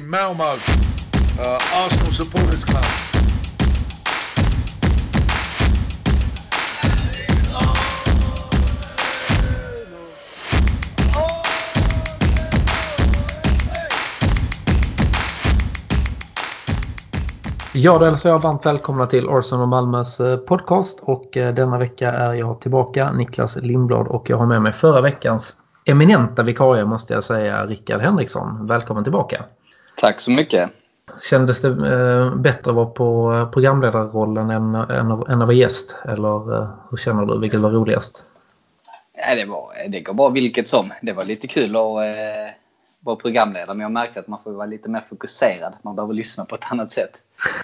Malmo uh, eh, Arsenal Supporters Club. Ja, då hälsar jag varmt välkomna till Arsenal och Malmös eh, podcast och eh, denna vecka är jag tillbaka, Niklas Lindblad och jag har med mig förra veckans eminenta vikarie måste jag säga, Rickard Henriksson. Välkommen tillbaka! Tack så mycket! Kändes det eh, bättre att vara på programledarrollen än, än, än att vara gäst? Eller hur känner du? Vilket var roligast? Ja, det, var, det går bra vilket som. Det var lite kul att vara programledare men jag märkte att man får vara lite mer fokuserad. Man behöver lyssna på ett annat sätt.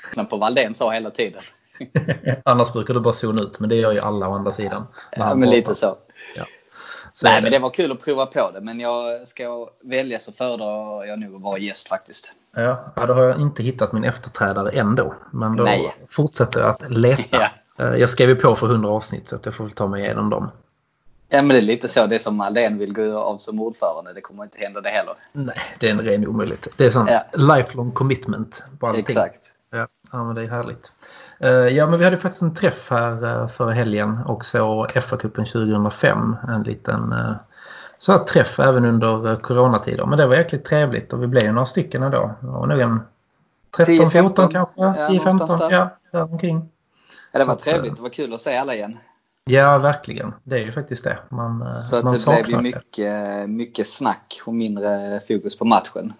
Lyssna på Valdén sa hela tiden. Annars brukar du bara zona ut men det gör ju alla å andra sidan. Ja men lite så. Nej men det var kul att prova på det men jag ska välja så föredrar jag nog att vara gäst faktiskt. Ja, då har jag inte hittat min efterträdare ändå. Men då Nej. fortsätter jag att leta. ja. Eh, jag skrev ju på för 100 avsnitt så att jag får väl ta mig igenom dem. Ja men det är lite så. Det som Aldén vill gå av som ordförande. Det kommer inte hända det heller. Nej, det är en ren omöjlighet. Det är sån ja. lifelong commitment på allting. Exakt. Ja, ja men det är härligt. Uh, ja men vi hade faktiskt en träff här uh, förra helgen och så FA-cupen 2005. En liten uh, så här träff även under coronatider. Men det var jäkligt trevligt och vi blev ju några stycken ändå. Det var nog en 13-14 kanske. 10-15. Ja, där omkring. Ja, det var trevligt. Det var kul att se alla igen. Ja, verkligen. Det är ju faktiskt det. Man, eh, så man det blev ju mycket, mycket snack och mindre fokus på matchen.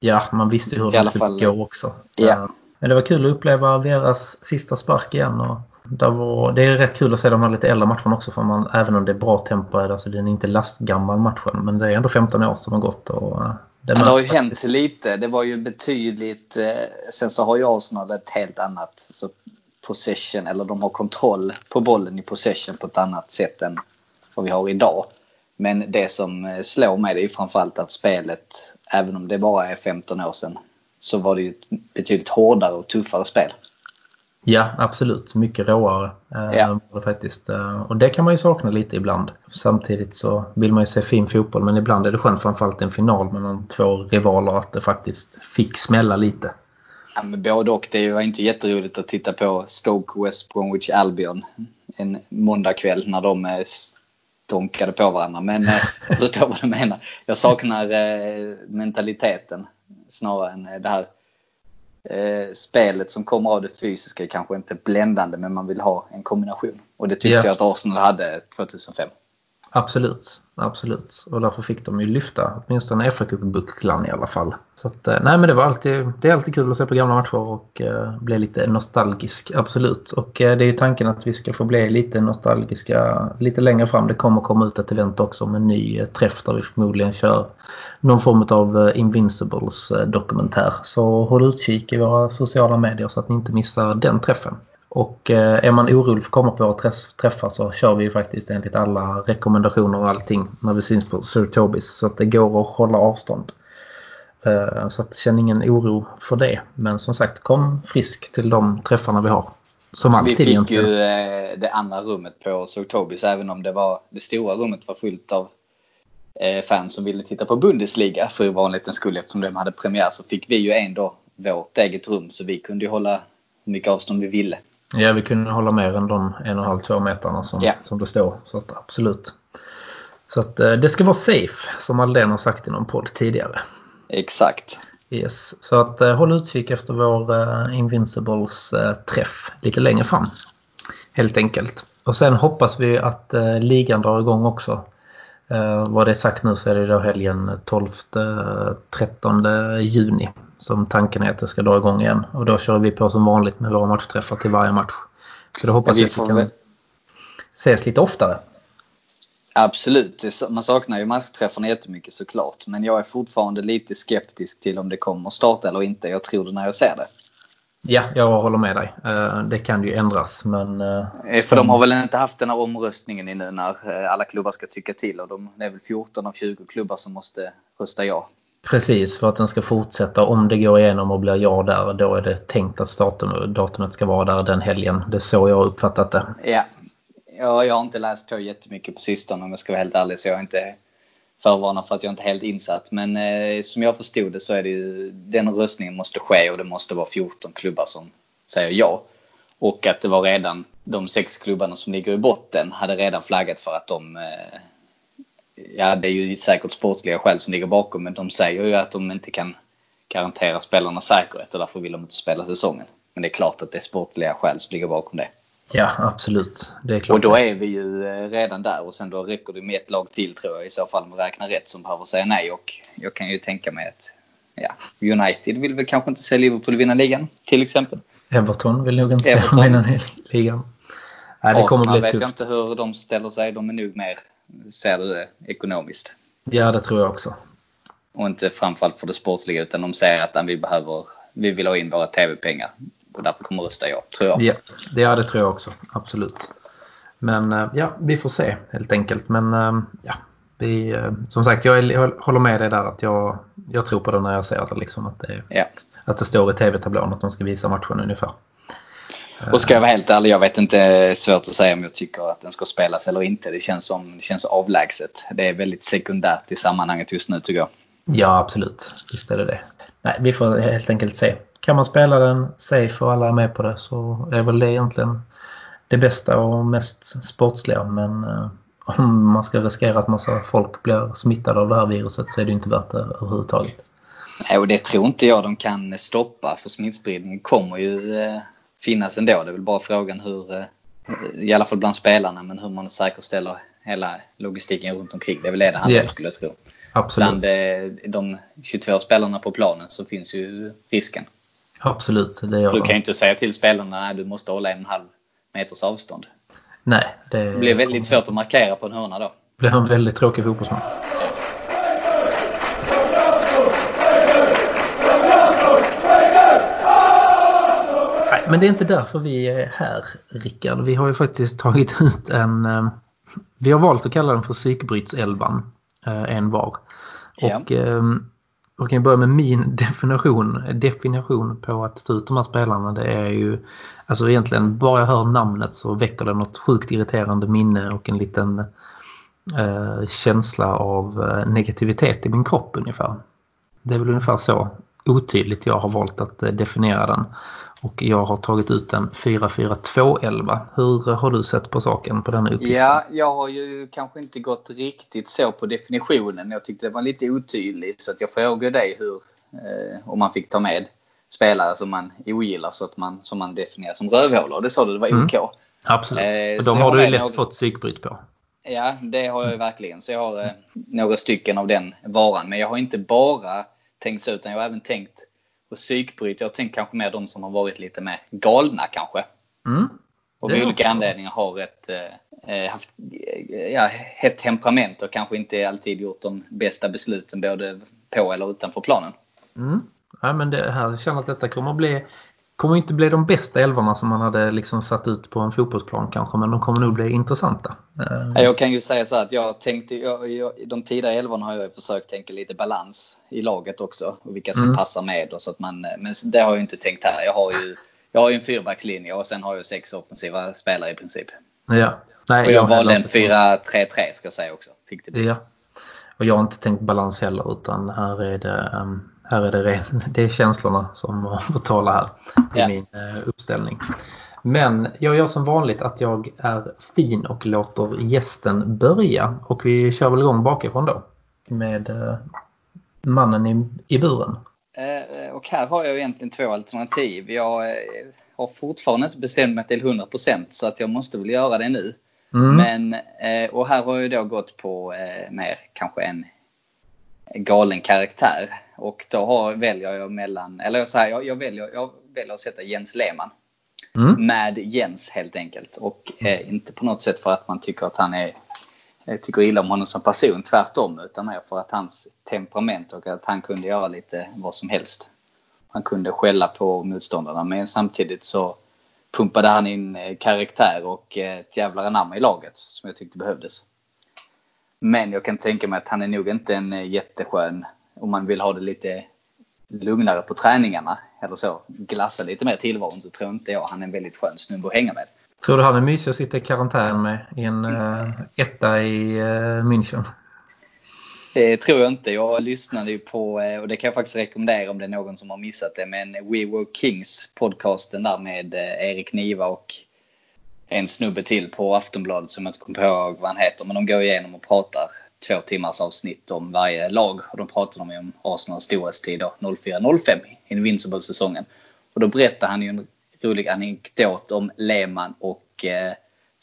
Ja, man visste ju hur det skulle fall, gå också. Ja. Eh, men det var kul att uppleva deras sista spark igen. Och det, var, det är rätt kul att se de här lite äldre matcherna också. För man, även om det är bra tempo, alltså den är inte lastgammal matchen. Men det är ändå 15 år som har gått. Och, eh, det, det har ju hänt lite. Det var ju betydligt... Sen så har ju Arsenal ett helt annat så possession eller de har kontroll på bollen i possession på ett annat sätt än vad vi har idag. Men det som eh, slår mig det är framförallt att spelet, även om det bara är 15 år sedan, så var det ju ett betydligt hårdare och tuffare spel. Ja, absolut. Mycket råare. Eh, ja. Faktiskt. Eh, och det kan man ju sakna lite ibland. Samtidigt så vill man ju se fin fotboll men ibland är det skönt framförallt i en final mellan två rivaler att det faktiskt fick smälla lite. Ja, men både och. Det var inte jätteroligt att titta på Stoke West Bromwich Albion en måndagkväll när de eh, stånkade på varandra. Men jag förstår vad du menar. Jag saknar mentaliteten snarare än det här spelet som kommer av det fysiska kanske inte bländande men man vill ha en kombination. Och det tyckte yeah. jag att Arsenal hade 2005. Absolut, absolut. Och därför fick de ju lyfta åtminstone fa bucklan i alla fall. Så att, eh, nej men det var alltid, det är alltid kul att se på gamla matcher och eh, bli lite nostalgisk, absolut. Och eh, det är ju tanken att vi ska få bli lite nostalgiska lite längre fram. Det kommer komma ut ett event också med en ny eh, träff där vi förmodligen kör någon form av eh, Invincibles eh, dokumentär. Så håll utkik i våra sociala medier så att ni inte missar den träffen. Och eh, är man orolig för att komma på våra träffar så kör vi ju faktiskt enligt alla rekommendationer och allting när vi syns på Sir Tobis. Så att det går att hålla avstånd. Eh, så att känn ingen oro för det. Men som sagt, kom frisk till de träffarna vi har. Som alltid Vi fick egentligen. ju eh, det andra rummet på Sir Tobis även om det var det stora rummet var fullt av fans som ville titta på Bundesliga för vanlighetens skull eftersom de hade premiär så fick vi ju ändå vårt eget rum så vi kunde ju hålla hur mycket avstånd vi ville. Ja, vi kunde hålla mer än de en och en halv, två metrarna som, yeah. som det står. Så att, absolut. Så att eh, det ska vara safe, som Aldén har sagt i någon podd tidigare. Exakt. Yes. Så att eh, håll utkik efter vår uh, Invincibles uh, träff lite längre fram. Helt enkelt. Och sen hoppas vi att uh, ligan drar igång också. Uh, vad det är sagt nu så är det då helgen 12-13 juni som tanken är att det ska dra igång igen. Och då kör vi på som vanligt med våra matchträffar till varje match. Så då hoppas vi att vi kan väl... ses lite oftare. Absolut, man saknar ju matchträffarna jättemycket såklart. Men jag är fortfarande lite skeptisk till om det kommer att starta eller inte. Jag tror det när jag ser det. Ja, jag håller med dig. Eh, det kan ju ändras men... Eh, för de har väl inte haft den här omröstningen nu när eh, alla klubbar ska tycka till och de, det är väl 14 av 20 klubbar som måste rösta ja. Precis, för att den ska fortsätta. Om det går igenom och blir ja där, då är det tänkt att starten, datumet ska vara där den helgen. Det är så jag har uppfattat det. Ja. ja, jag har inte läst på jättemycket på sistone om jag ska vara helt ärlig, så jag har inte förvarna för att jag inte är helt insatt. Men eh, som jag förstod det så är det ju, den röstningen måste ske och det måste vara 14 klubbar som säger ja. Och att det var redan de sex klubbarna som ligger i botten hade redan flaggat för att de eh, Ja, det är ju säkert sportsliga skäl som ligger bakom men de säger ju att de inte kan garantera spelarna säkerhet och därför vill de inte spela säsongen. Men det är klart att det är sportliga skäl som ligger bakom det. Ja, absolut. Det är klart. Och då är vi ju eh, redan där och sen då räcker det med ett lag till tror jag i så fall om vi räknar rätt som behöver säga nej och jag kan ju tänka mig att ja, United vill väl kanske inte se Liverpool vinna ligan till exempel. Everton vill nog inte se dem vinna ligan. Nej, det kommer bli vet tufft. jag inte hur de ställer sig. De är nog mer, ser det, ekonomiskt. Ja, det tror jag också. Och inte framförallt för det sportsliga utan de säger att vi behöver, vi vill ha in våra tv-pengar. Och därför kommer rösta ja, tror jag. Ja, det, det tror jag också. Absolut. Men eh, ja, vi får se helt enkelt. Men eh, ja, vi, eh, som sagt, jag, håller med dig där att jag, jag tror på det när jag ser det. Liksom, att, det ja. att det står i tv-tablån att de ska visa matchen ungefär. Och ska jag vara helt ärlig, jag vet inte, svårt att säga om jag tycker att den ska spelas eller inte. Det känns, som, det känns avlägset. Det är väldigt sekundärt i sammanhanget just nu tycker jag. Ja, absolut. Visst är det det. Nej, vi får helt enkelt se. Kan man spela den safe och alla är med på det så är väl det egentligen det bästa och mest sportsliga. Men eh, om man ska riskera att massa folk blir smittade av det här viruset så är det inte värt det överhuvudtaget. Nej, och det tror inte jag de kan stoppa för smittspridningen kommer ju eh, finnas ändå. Det är väl bara frågan hur, eh, i alla fall bland spelarna, men hur man säkerställer hela logistiken runt omkring. Det är väl det det handlar om skulle jag tro. Absolut. Bland de 22 spelarna på planen så finns ju risken. Absolut, det gör För du kan ju inte säga till spelarna att du måste hålla en halv meters avstånd. Nej. Det, det blir väldigt svårt att markera på en hörna då. Det blir en väldigt tråkig fotbollsmatch. men det är inte därför vi är här, Rickard. Vi har ju faktiskt tagit ut en... Eh, vi har valt att kalla den för psykbrytselvan, eh, en var. Och ja. Jag kan börja med min definition, definition på att ta ut de här spelarna. Det är ju alltså egentligen bara jag hör namnet så väcker det något sjukt irriterande minne och en liten eh, känsla av eh, negativitet i min kropp ungefär. Det är väl ungefär så otydligt jag har valt att eh, definiera den. Och jag har tagit ut en 4-4-2-11. Hur har du sett på saken på denna uppgiften? Ja, jag har ju kanske inte gått riktigt så på definitionen. Jag tyckte det var lite otydligt så att jag frågade dig hur, eh, om man fick ta med spelare som man ogillar så att man, som man definierar som rövhålor. Det sa du, det var mm. OK. Absolut. Eh, de har du ju lätt några... fått psykbryt på. Ja, det har jag ju verkligen. Så jag har eh, några stycken av den varan. Men jag har inte bara tänkt så utan jag har även tänkt och psykbryt. Jag tänker kanske mer de som har varit lite mer galna kanske. Mm. Och av olika anledningar har ett, eh, eh, haft ja, ett temperament och kanske inte alltid gjort de bästa besluten både på eller utanför planen. Mm. Ja, men det här, jag känner att detta kommer att bli kommer inte bli de bästa älvorna som man hade liksom satt ut på en fotbollsplan kanske, men de kommer nog bli intressanta. Jag kan ju säga så att jag tänkte, jag, jag, de tidigare älvorna har jag försökt tänka lite balans i laget också och vilka som mm. passar med. Och så att man, men det har jag inte tänkt här. Jag har ju, jag har ju en fyrbackslinje och sen har jag sex offensiva spelare i princip. Ja. Nej, och jag, jag valde en 4-3-3 ska jag säga också. Fick det ja. Och jag har inte tänkt balans heller utan här är det um här är det, ren, det är känslorna som får tala här i yeah. min eh, uppställning. Men jag gör som vanligt att jag är fin och låter gästen börja. Och vi kör väl igång bakifrån då. Med eh, mannen i, i buren. Eh, och här har jag egentligen två alternativ. Jag har fortfarande inte bestämt mig till 100% så att jag måste väl göra det nu. Mm. Men, och här har jag då gått på mer kanske en galen karaktär. Och då har, väljer jag mellan, eller så här, jag, jag, väljer, jag väljer att sätta Jens Lehmann. Mm. Med Jens helt enkelt. Och eh, inte på något sätt för att man tycker att han är jag tycker illa om honom som person, tvärtom. Utan mer för att hans temperament och att han kunde göra lite vad som helst. Han kunde skälla på motståndarna men samtidigt så pumpade han in eh, karaktär och eh, ett jävla namn i laget som jag tyckte behövdes. Men jag kan tänka mig att han är nog inte en eh, jätteskön om man vill ha det lite lugnare på träningarna eller så, glassa lite mer tillvaron så tror inte jag han är en väldigt skön snubbe att hänga med. Tror du han är mysig att sitta i karantän med i en uh, etta i uh, München? Det tror jag inte. Jag lyssnade ju på, och det kan jag faktiskt rekommendera om det är någon som har missat det, men We Were Kings podcasten där med Erik Niva och en snubbe till på Aftonbladet som jag inte kommer ihåg vad han heter. Men de går igenom och pratar två timmars avsnitt om varje lag. Och de pratar om, om Arsenals storhetstid 04-05, Invincible-säsongen. Och då berättar han ju en rolig anekdot om Lehmann och eh,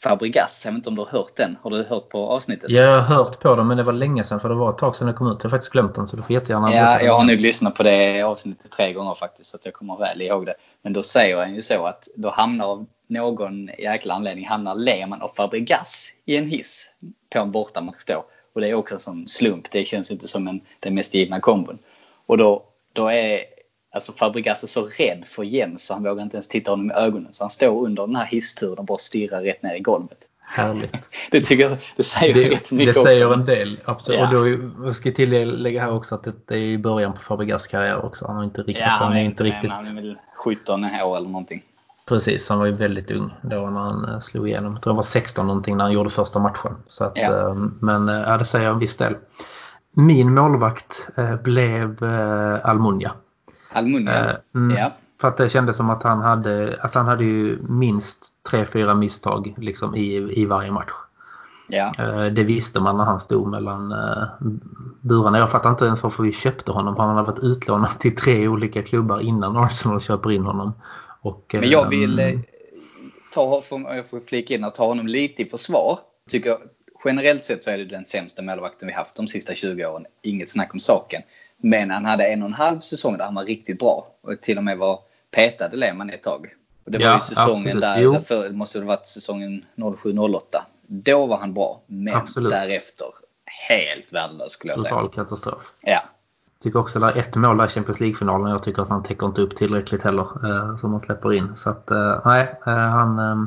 Fabregas. Jag vet inte om du har hört den? Har du hört på avsnittet? Jag har hört på den men det var länge sedan för det var ett tag sedan det kom ut. Jag har faktiskt glömt den så du får jättegärna Ja, jag har nog lyssnat på det avsnittet tre gånger faktiskt så att jag kommer väl ihåg det. Men då säger han ju så att då hamnar av någon jäkla anledning hamnar Lehmann och Fabregas i en hiss på en bortamatch då. Och det är också en sån slump. Det känns inte som en, den mest givna kombon. Och då, då är Alltså Fabregas är så rädd för Jens så han vågar inte ens titta honom i ögonen. Så han står under den här hissturen och bara stirrar rätt ner i golvet. Härligt. det tycker jag det säger det, rätt mycket Det säger också. en del. Absolut. Ja. Och då jag ska jag tillägga här också att det är i början på Fabregas karriär också. Han har inte riktigt, Ja, han är inte riktigt Han är väl 17 år eller någonting. Precis, han var ju väldigt ung då när han eh, slog igenom. Jag tror han var 16 någonting när han gjorde första matchen. Så att, Ja. eh, Men eh, ja, det säger en viss del. Min målvakt eh, blev Almunia. Almunia. Eh, mm. Ja. För att det kändes som att han hade, alltså han hade ju minst 3-4 misstag liksom i, i varje match. Ja. Eh, Det visste man när han stod mellan eh, burarna. Jag fattar inte ens varför vi köpte honom. Han hade varit utlånad till tre olika klubbar innan Arsenal köper in honom. Och, Men jag vill eh, ta, jag får flika in och ta honom lite i försvar. Tycker, generellt sett så är det den sämsta målvakten vi haft de sista 20 åren. Inget snack om saken. Men han hade en och en halv säsong där han var riktigt bra. Och till och med var petad Lehmann ett tag. Och det var Ja, ju säsongen absolut. där, därför det måste det varit säsongen 07-08. Då var han bra. Men Absolut. därefter helt värdelös skulle jag säga. Total katastrof. Ja. Tycker också där ett mål där i Champions League-finalen. Jag tycker att han täcker inte upp tillräckligt heller. Eh, som han släpper in. Så att eh, nej, eh, han, eh,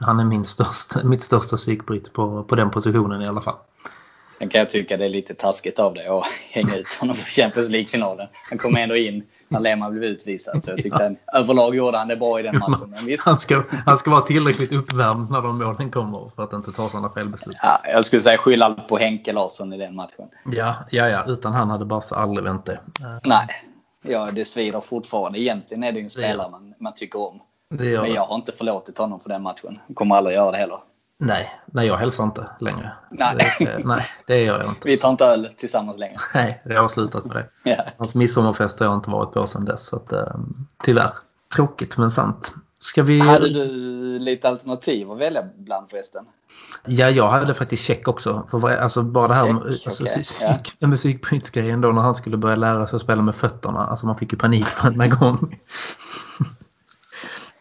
han är min största, mitt största psykbryt på, på den positionen i alla fall. Sen kan jag tycka det är lite taskigt av dig att hänga ut honom på Champions League-finalen. Han kom ändå in när Lehmann blev utvisad. Så jag tyckte han, överlag gjorde han det bra i den matchen. Men visst, Han ska, han ska vara tillräckligt uppvärmd när de målen kommer för att inte ta sådana felbeslut. ja, jag skulle säga skylla allt på Henke Larsson i den matchen. Ja, ja, ja. Utan han hade Barca aldrig vänt det. Nej, ja, det svider fortfarande. Egentligen är det ju en spelare man, man tycker om. Men jag har inte förlåtit honom för den matchen. Kommer aldrig göra det heller. Nej, nej, jag hälsar inte längre. Nej. Det, eh, nej, det gör jag inte. Vi tar inte öl tillsammans längre. Nej, jag har slutat med det. Ja. Hans midsommarfest har jag inte varit på sedan dess. Så att, eh, tyvärr. Tråkigt men sant. Ska vi... Hade du lite alternativ att välja bland förresten? Ja, jag hade faktiskt check också. För alltså bara det här med Check, alltså, okej, psyk, ja. musikbrytgrejen då när han skulle börja lära sig att spela med fötterna. Alltså man fick ju panik varenda gång.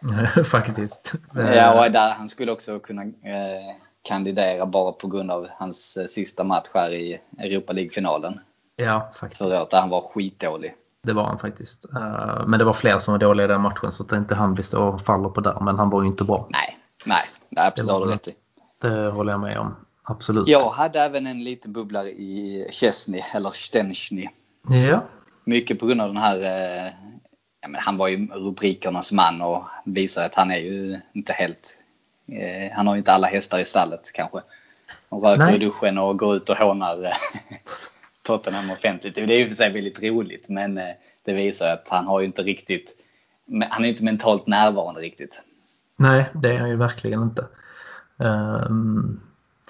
faktiskt. Ja, och där han skulle också kunna eh, kandidera bara på grund av hans eh, sista match här i Europa League-finalen. ja, faktiskt. Förra året där han var skitdålig. Det var han faktiskt. Eh, Men det var fler som var dåliga i den matchen så det är inte han vi står och faller på där. Men han var ju inte bra. Nej, nej, det är absolut Det har du rätt i. Det håller jag med om. Absolut. Jag hade även en liten bubblare i Chesney, eller Stensny. Ja. Mycket på grund av den här, eh, ja, men han var ju rubrikernas man och visar att han är ju inte helt, eh, han har ju inte alla hästar i stallet kanske. Och röker Nej. i duschen och går ut och hånar eh, Tottenham offentligt. Det är ju för sig väldigt roligt men eh, det visar att han har ju inte riktigt, han är inte mentalt närvarande riktigt. Nej, det är han ju verkligen inte. Ehm,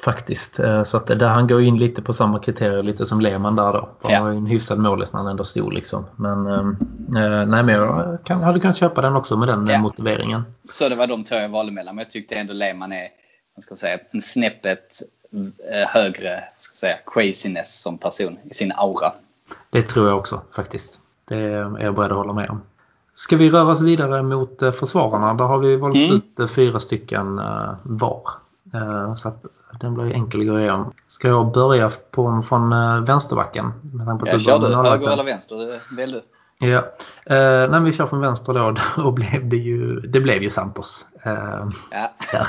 faktiskt. Eh, Så att där han går in lite på samma kriterier lite som Lehmann där då. Han Ja. var ju en hyfsad målis när han ändå stod liksom. Men ehm, eh, nej, men jag kan, hade kunnat köpa den också med den Ja. motiveringen. Så det var de två jag valde mellan. Men jag tyckte ändå Lehmann är vad ska säga, en snäppet eh, högre ska säga, craziness som person i sin aura. Det tror jag också faktiskt. Det är jag beredd att hålla med om. Ska vi röra oss vidare mot försvararna? Där har vi valt Mm. ut fyra stycken var. Eh, Så att den blir ju enkel att gå igenom. Ska jag börja på, från eh, vänsterbacken? Med tanke på Jag du kör börjar du, med höger eller vänster? Det Välj du. Ja. Eh, när vi kör från vänster då, då blev det ju, det blev ju Santos. Eh, Ja. ja.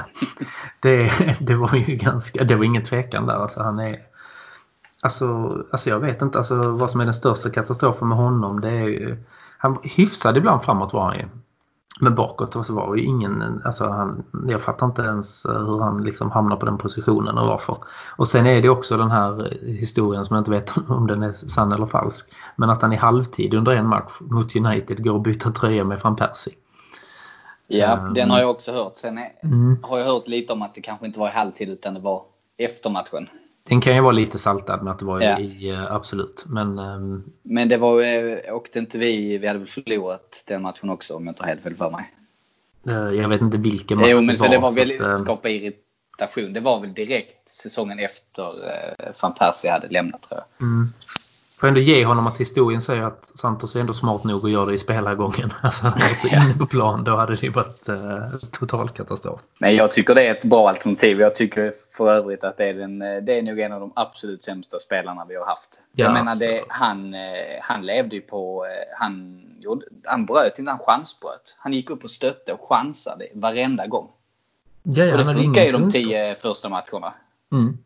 det, det var ju ganska, det var ingen tvekan där. Alltså han är, alltså, alltså jag vet inte alltså, vad som är den största katastrofen med honom. Det är han hyfsad ibland framåt var han ju. Men bakåt så var ju ingen, alltså han, jag fattar inte ens eh, hur han liksom hamnar på den positionen och varför. Och sen är det också den här historien som jag inte vet om den är sann eller falsk. Men att han i halvtid under en match mot United går och byter tröja med van Persie. Ja, um, den har jag också hört. Sen är, mm. har jag hört lite om att det kanske inte var i halvtid utan det var efter matchen. Den kan ju vara lite saltad med att det var ja. i, uh, absolut. Men, um, men det var uh, åkte inte vi, vi hade väl förlorat den matchen också om jag inte har helt fel för mig. Uh, jag vet inte vilken match jo, men det var. Så det var väldigt att, skapa irritation. Det var väl direkt säsongen efter van Persie hade lämnat tror jag. Mm får ändå ge honom att historien säger att Santos är ändå smart nog att göra det i spelargången. Alltså han varit inne på plan, då hade det varit eh, total katastrof. Men jag tycker det är ett bra alternativ. Jag tycker för övrigt att det är, den, det är nog en av de absolut sämsta spelarna vi har haft. Ja, jag menar, det, han, eh, han levde ju på... Eh, han, gjorde, han bröt inte, han chansbröt. Han gick upp och stötte och chansade varenda gång. Ja, ja, och det funkar ju de tio första matcherna. Mm.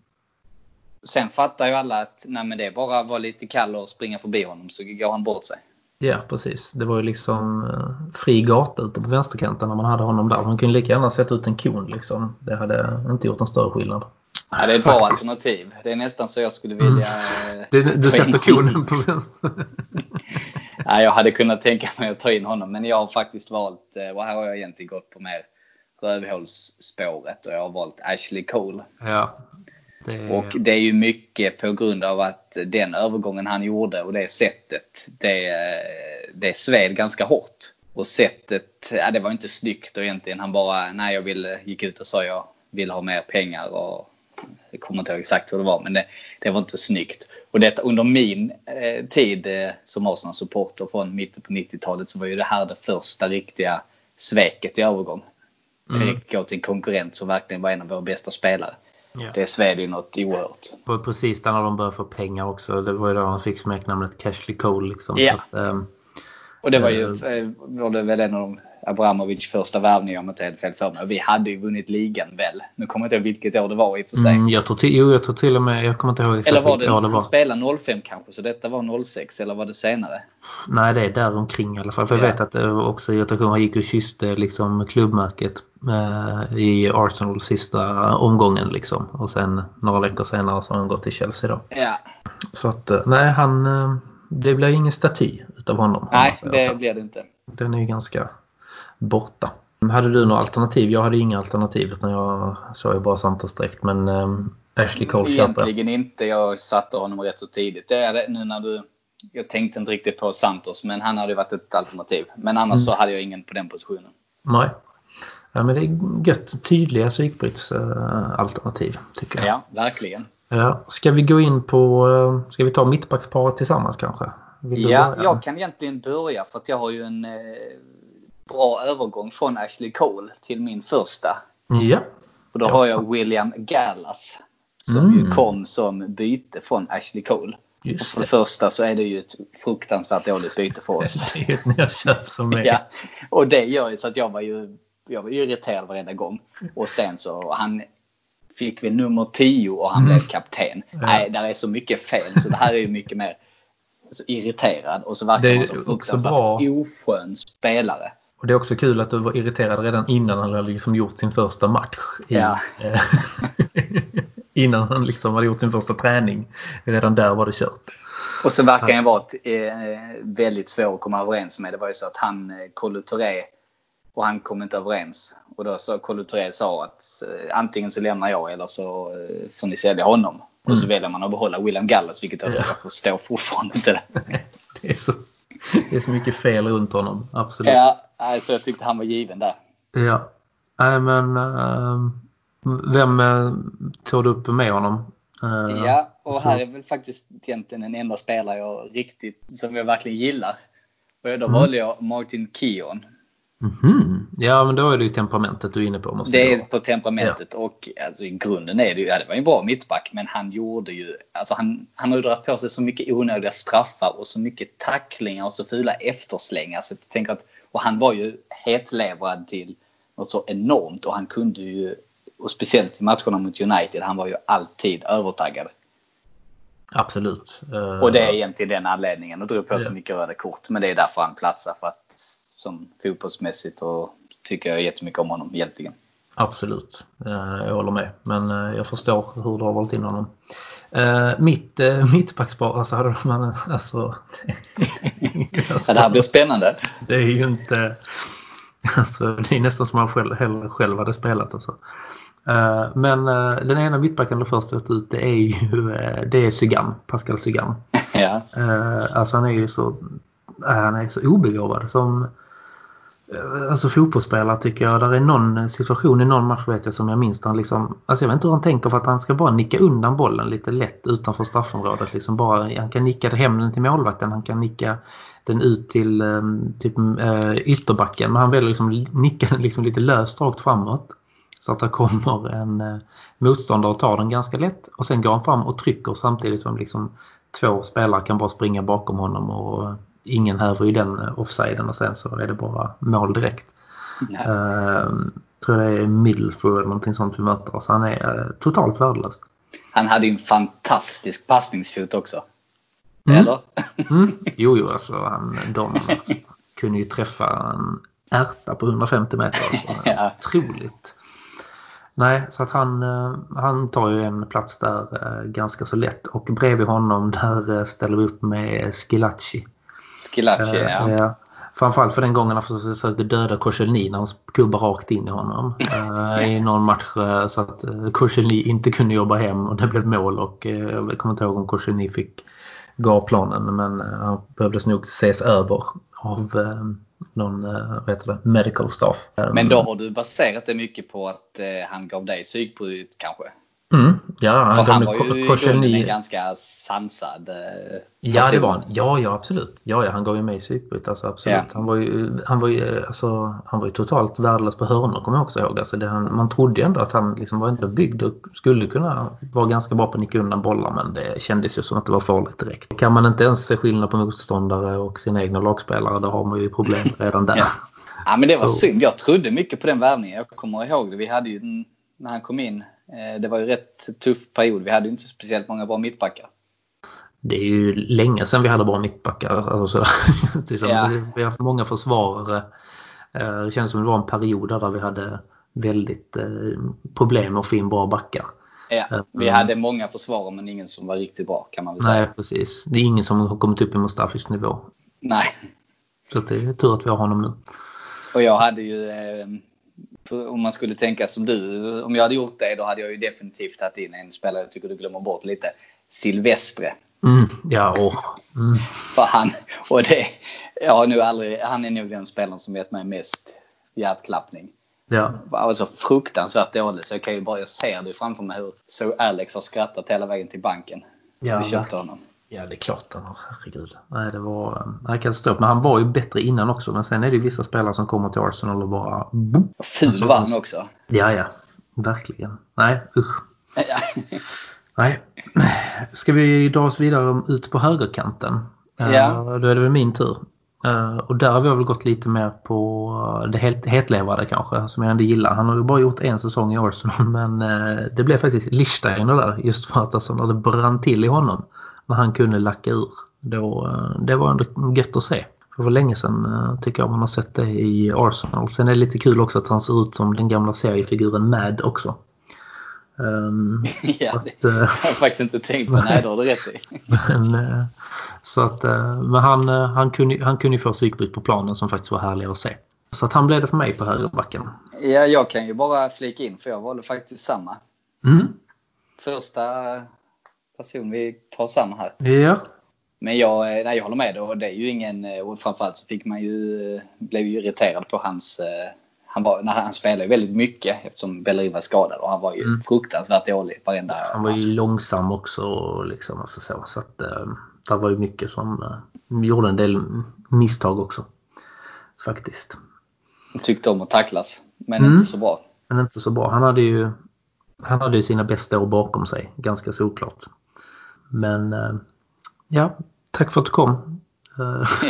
Sen fattar ju alla att nej, det är bara att vara lite kall och springa förbi honom så går han bort sig. Ja, precis. Det var ju liksom uh, fri gata ute på vänsterkanten när man hade honom där. Man kunde lika gärna sett ut en kon liksom. Det hade inte gjort en större skillnad. Ja, det är ett bra alternativ. Det är nästan så jag skulle mm. vilja... Mm. Du, du sätter konen på vänster? ja, jag hade kunnat tänka mig att ta in honom, men jag har faktiskt valt, eh, och här har jag egentligen gått på mer rövhålsspåret och jag har valt Ashley Cole. Ja, det... Och det är ju mycket på grund av att den övergången han gjorde och det sättet, det, det sved ganska hårt. Och sättet, ja, det var inte snyggt egentligen. Han bara, nej jag vill, gick ut och sa jag vill ha mer pengar och jag kommer inte ihåg exakt hur det var men det, det var inte snyggt. Och detta under min eh, tid eh, som Arsenal-supporter från mitten på 90-talet så var ju det här det första riktiga sveket i övergång. Mm. Direkt gå till en konkurrent som verkligen var en av våra bästa spelare. Ja. Det sved ju något oerhört. Och precis där när de började få pengar också. Det var ju då han fick smeknamnet Cashley Cole. Liksom. Ja. Att, ähm, och det var ju äh, var det väl en av de Abramovic första värvningar om jag inte helt fel för mig. Vi hade ju vunnit ligan väl. Nu kommer jag inte ihåg vilket år det var i och för sig. Mm, jag, tror till, jo, jag tror till och med, jag kommer inte ihåg exakt Eller var det, år det var. spelade 05 kanske så detta var 06 eller var det senare? Nej det är där omkring i alla fall. För ja. jag vet att det var också irritation. Han gick och kysste liksom klubbmärket eh, i Arsenal sista omgången liksom. Och sen några veckor senare så har han gått till Chelsea då. Ja. Så att eh, nej han, eh, det blir ingen staty utav honom. Nej det blir det inte. Den är ju ganska borta. Hade du några alternativ? Jag hade inga alternativ utan jag sa ju bara Santos direkt. Men um, Ashley Cole Egentligen köper. inte. Jag satte honom rätt så tidigt. Det är det nu när du... Jag tänkte inte riktigt på Santos men han hade varit ett alternativ. Men annars mm. så hade jag ingen på den positionen. Nej. Ja, men det är gött. Tydliga psykbrytsalternativ uh, tycker jag. Ja, verkligen. Ja. Ska vi gå in på... Uh, ska vi ta mittbacksparet tillsammans kanske? ja, jag kan egentligen börja för att jag har ju en eh, bra övergång från Ashley Cole till min första. Ja. Och då har jag William Gallas. Som mm. ju kom som byte från Ashley Cole. Just och för det. det första så är det ju ett fruktansvärt dåligt byte för oss. det är ett nerköp som är. Ja, och det gör ju så att jag var ju, jag var irriterad varenda gång. Och sen så, han fick vi nummer 10 och han mm. blev kapten. Ja. Nej, där är så mycket fel så det här är ju mycket mer alltså, irriterad och så verkar han så fruktansvärt oskön spelare. Och det är också kul att du var irriterad redan innan han hade liksom gjort sin första match. I, ja. Innan han liksom hade gjort sin första träning. Redan där var det kört. Och så verkar han vara eh, väldigt svår att komma överens med. Det var ju så att han, Kolo eh, och han kom inte överens. Och då så Kolo sa att eh, antingen så lämnar jag eller så eh, får ni sälja honom. Mm. Och så mm. väljer man att behålla William Gallas vilket jag, ja. jag förstår fortfarande inte. det, är så, det är så mycket fel runt honom. Absolut. Ja, alltså jag tyckte han var given där. Ja. Nej men äh, vem äh, tog du upp med honom? Ja, och här är väl faktiskt egentligen den enda spelare jag riktigt, som jag verkligen gillar. Och då mm. valde jag Martin Keon. Mm-hmm. Ja, men då är det ju temperamentet du är inne på. Måste det är på temperamentet ja. och alltså, i grunden är det ju, ja, det var ju en bra mittback men han gjorde ju, alltså han, han har ju dragit på sig så mycket onödiga straffar och så mycket tacklingar och så fula efterslängar så jag tänker att, och han var ju hetlevrad till något så enormt och han kunde ju, och speciellt i matcherna mot United, han var ju alltid övertaggad. Absolut. Och det är egentligen den anledningen och drog på ja. mycket röda kort men det är därför han platsar för att som fotbollsmässigt och tycker jag jättemycket om honom egentligen. Absolut, eh, jag håller med. Men eh, jag förstår hur du har valt in honom. Uh, mitt mittbackspar, alltså hade man alltså, alltså, Det här blir spännande. Det är ju inte, alltså det är nästan som man själv, hellre själv hade spelat alltså. Men den ena mittbacken du först ut det är ju det är Sygan, Pascal Sygan. ja. alltså han är ju så, han är så obegåvad som Eh, Eh, alltså fotbollsspelare tycker jag. Där är någon situation i någon match vet jag som jag minns han liksom, alltså jag vet inte hur han tänker för att han ska bara nicka undan bollen lite lätt utanför straffområdet. Liksom bara, han kan nicka hem den till målvakten, han kan nicka den ut till ehm, typ eh, ytterbacken. Men han väljer liksom nicka den liksom lite löst rakt framåt. Så att det kommer en eh, motståndare och tar den ganska lätt. Och sen går han fram och trycker samtidigt som liksom två spelare kan bara springa bakom honom och ingen häver ju den offsiden och sen så är det bara mål direkt. Uh, tror det är Middlesbrough eller någonting sånt vi möter. Så han är uh, totalt värdelös. Han hade ju en fantastisk passningsfot också. Mm. Eller? mm. Jo, jo, alltså han, de kunde ju träffa en ärta på 150 meter. Alltså. ja. Otroligt. Nej, så att han, eh, han tar ju en plats där eh, ganska så lätt. Och bredvid honom där ställer vi upp med Skilacci. Skilacci, uh, ja. ja. Framförallt för den gången han försökte döda Korselny när han kubbade rakt in i honom uh, i någon match uh, så att Korselny inte kunde jobba hem och det blev mål och jag kommer inte ihåg om Korselny fick gå av planen men han behövdes nog ses över av någon vad heter det, medical staff. Men då har du baserat det mycket på att han gav dig psykbryt kanske? Mm, ja, han, För han var ju Korselny... en ganska sansad eh, Ja, det var han. Ja, ja absolut. Ja, ja, han gav ju mig psykbryt. Alltså, absolut. Ja. Han, var ju, han, var ju, alltså, han var ju totalt värdelös på hörnor kommer jag också ihåg. Alltså, det, han, man trodde ju ändå att han liksom var ändå byggd och skulle kunna vara ganska bra på att nicka undan bollar men det kändes ju som att det var farligt direkt. Kan man inte ens se skillnad på motståndare och sina egna lagspelare då har man ju problem redan där. ja. ja, men det var Så. synd. Jag trodde mycket på den värvningen. Jag kommer ihåg det. Vi hade ju när han kom in det var ju rätt tuff period. Vi hade inte speciellt många bra mittbackar. Det är ju länge sedan vi hade bra mittbackar. Alltså, ja. Vi har haft många försvarare. Eh, det känns som det var en period där vi hade väldigt eh, problem med att få in bra backar. Ja, vi hade många försvarare men ingen som var riktigt bra kan man väl säga. Nej, precis. Det är ingen som har kommit upp i Mustafis nivå. Nej. Så det är tur att vi har honom nu. Och jag hade ju om man skulle tänka som du, om jag hade gjort det då hade jag ju definitivt tagit in en spelare jag tycker du glömmer bort lite. Silvestre. Mm, ja, åh. Mm. För han, och det, jag har nu aldrig, han är nog den spelaren som gett mig mest hjärtklappning. Ja. Alltså fruktansvärt dålig så jag kan ju bara, jag ser det framför mig hur så Alex har skrattat hela vägen till banken. Ja, vi köpte honom. Ja, det är klart han har. Herregud. Nej, det var nej, katastrof. Men han var ju bättre innan också. Men sen är det ju vissa spelare som kommer till Arsenal och bara... Ful var han också. Ja, ja. Verkligen. Nej, usch. Ja. nej. Ska vi dra oss vidare ut på högerkanten? Ja. Uh, då är det väl min tur. Uh, och där har vi väl gått lite mer på det helt hetlevade kanske, som jag ändå gillar. Han har ju bara gjort en säsong i Arsenal, men uh, det blev faktiskt Lichsteiner där, just för att alltså, när det brann till i honom när han kunde lacka ur. Då, eh, det var ändå gött att se. Det var länge sedan eh, tycker jag man har sett det i Arsenal. Sen är det lite kul också att han ser ut som den gamla seriefiguren Mad också. Um, ja, att, det har jag faktiskt inte tänkt på. Nej, det har du rätt i. men, så att, men han, han, kunde, han kunde ju få psykbryt på planen som faktiskt var härlig att se. Så att han blev det för mig på högerbacken. Ja, jag kan ju bara flika in för jag valde faktiskt samma. Mm. Första person vi tar samma här. Ja. Men jag, eh, nej, jag håller med. Och det är ju ingen, eh, och framförallt så fick man ju, eh, blev ju irriterad på hans han, var, när han spelade väldigt mycket eftersom Bellerin var skadad och han var ju mm. fruktansvärt dålig varenda Han var ju långsam också. Liksom, alltså så, så att, det var ju mycket som uh, gjorde en del misstag också. Faktiskt. Tyckte om att tacklas, men mm. inte så bra. Men inte så bra. Han hade ju, han hade ju sina bästa år bakom sig, ganska såklart. Men eh, ja, tack för att du kom.